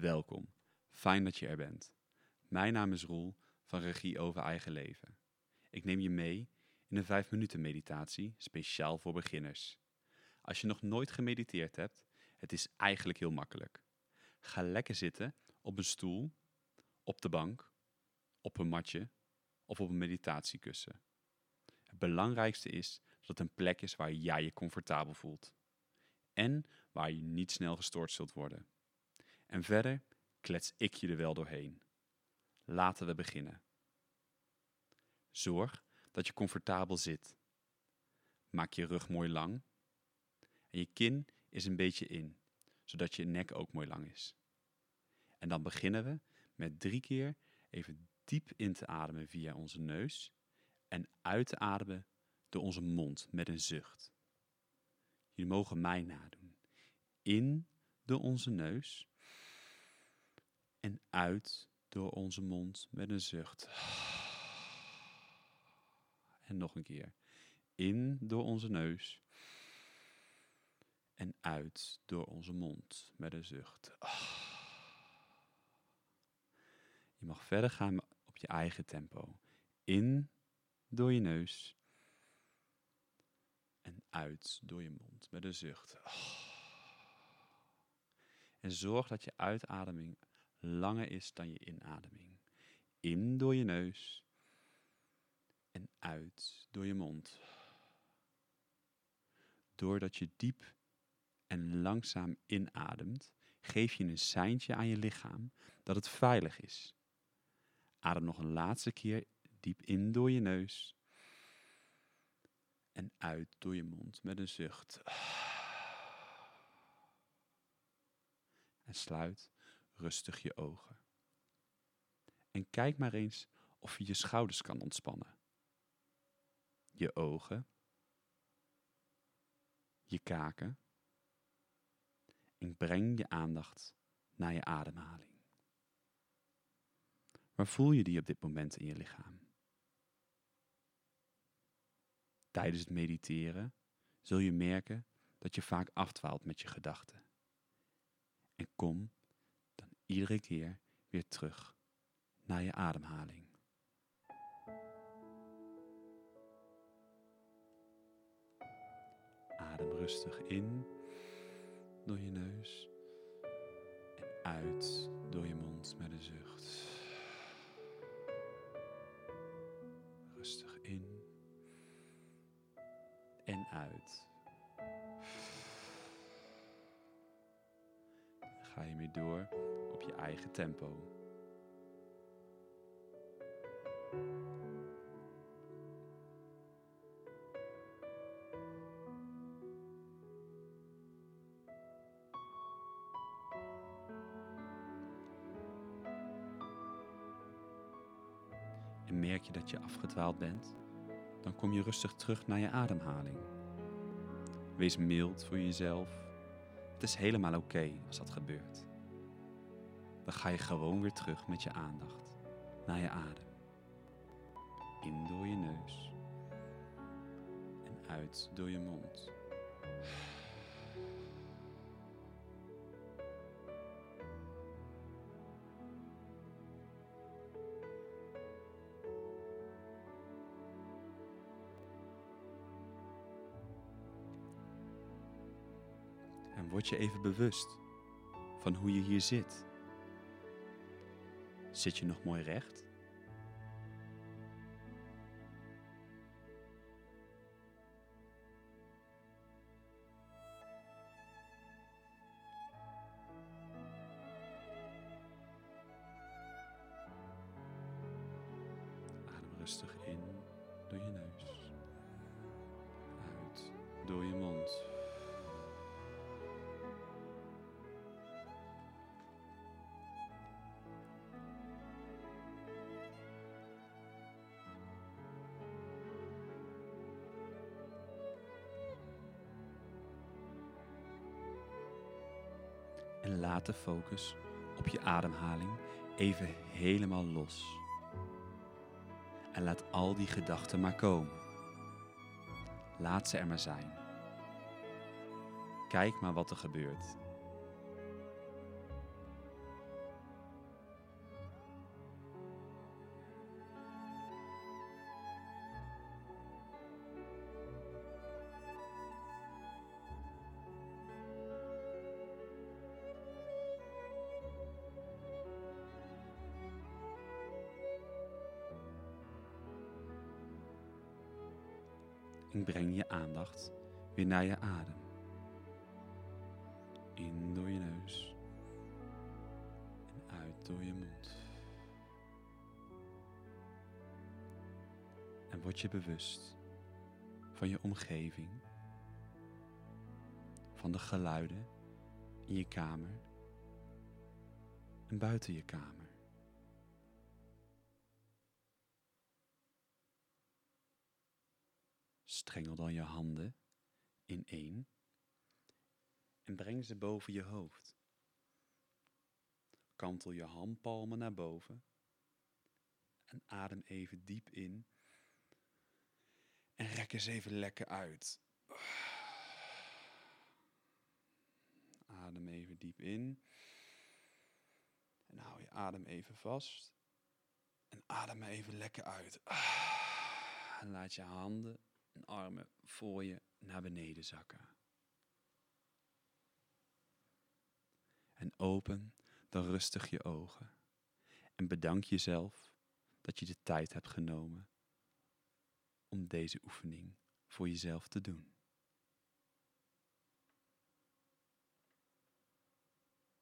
Welkom. Fijn dat je er bent. Mijn naam is Roel van Regie over Eigen Leven. Ik neem je mee in een 5 minuten meditatie speciaal voor beginners. Als je nog nooit gemediteerd hebt, het is eigenlijk heel makkelijk. Ga lekker zitten op een stoel, op de bank, op een matje of op een meditatiekussen. Het belangrijkste is dat het een plek is waar jij je comfortabel voelt. En waar je niet snel gestoord zult worden. En verder klets ik je er wel doorheen. Laten we beginnen. Zorg dat je comfortabel zit. Maak je rug mooi lang. En je kin is een beetje in, zodat je nek ook mooi lang is. En dan beginnen we met drie keer even diep in te ademen via onze neus en uit te ademen door onze mond met een zucht. Jullie mogen mij nadoen. In door onze neus en uit door onze mond met een zucht. En nog een keer. In door onze neus en uit door onze mond met een zucht. Je mag verder gaan op je eigen tempo. In door je neus en uit door je mond met een zucht. En zorg dat je uitademing langer is dan je inademing. In door je neus en uit door je mond. Doordat je diep en langzaam inademt, geef je een seintje aan je lichaam dat het veilig is. Adem nog een laatste keer diep in door je neus en uit door je mond met een zucht. En sluit rustig je ogen. En kijk maar eens of je je schouders kan ontspannen. Je ogen. Je kaken. En breng je aandacht naar je ademhaling. Waar voel je die op dit moment in je lichaam? Tijdens het mediteren zul je merken dat je vaak afdwaalt met je gedachten. En kom iedere keer weer terug naar je ademhaling. Adem rustig in door je neus en uit door je mond met een zucht. Rustig in en uit. Ga je weer door op je eigen tempo. En merk je dat je afgedwaald bent, dan kom je rustig terug naar je ademhaling. Wees mild voor jezelf. Het is helemaal oké als dat gebeurt. Dan ga je gewoon weer terug met je aandacht naar je adem. In door je neus en uit door je mond. Word je even bewust van hoe je hier zit. Zit je nog mooi recht? En laat de focus op je ademhaling even helemaal los. En laat al die gedachten maar komen. Laat ze er maar zijn. Kijk maar wat er gebeurt. En breng je aandacht weer naar je adem. In door je neus en uit door je mond. En word je bewust van je omgeving, van de geluiden in je kamer en buiten je kamer. Strengel dan je handen in één en breng ze boven je hoofd. Kantel je handpalmen naar boven en adem even diep in en rek eens even lekker uit. Adem even diep in en hou je adem even vast en adem even lekker uit. En laat je handen en armen voor je naar beneden zakken. En open dan rustig je ogen. En bedank jezelf dat je de tijd hebt genomen om deze oefening voor jezelf te doen.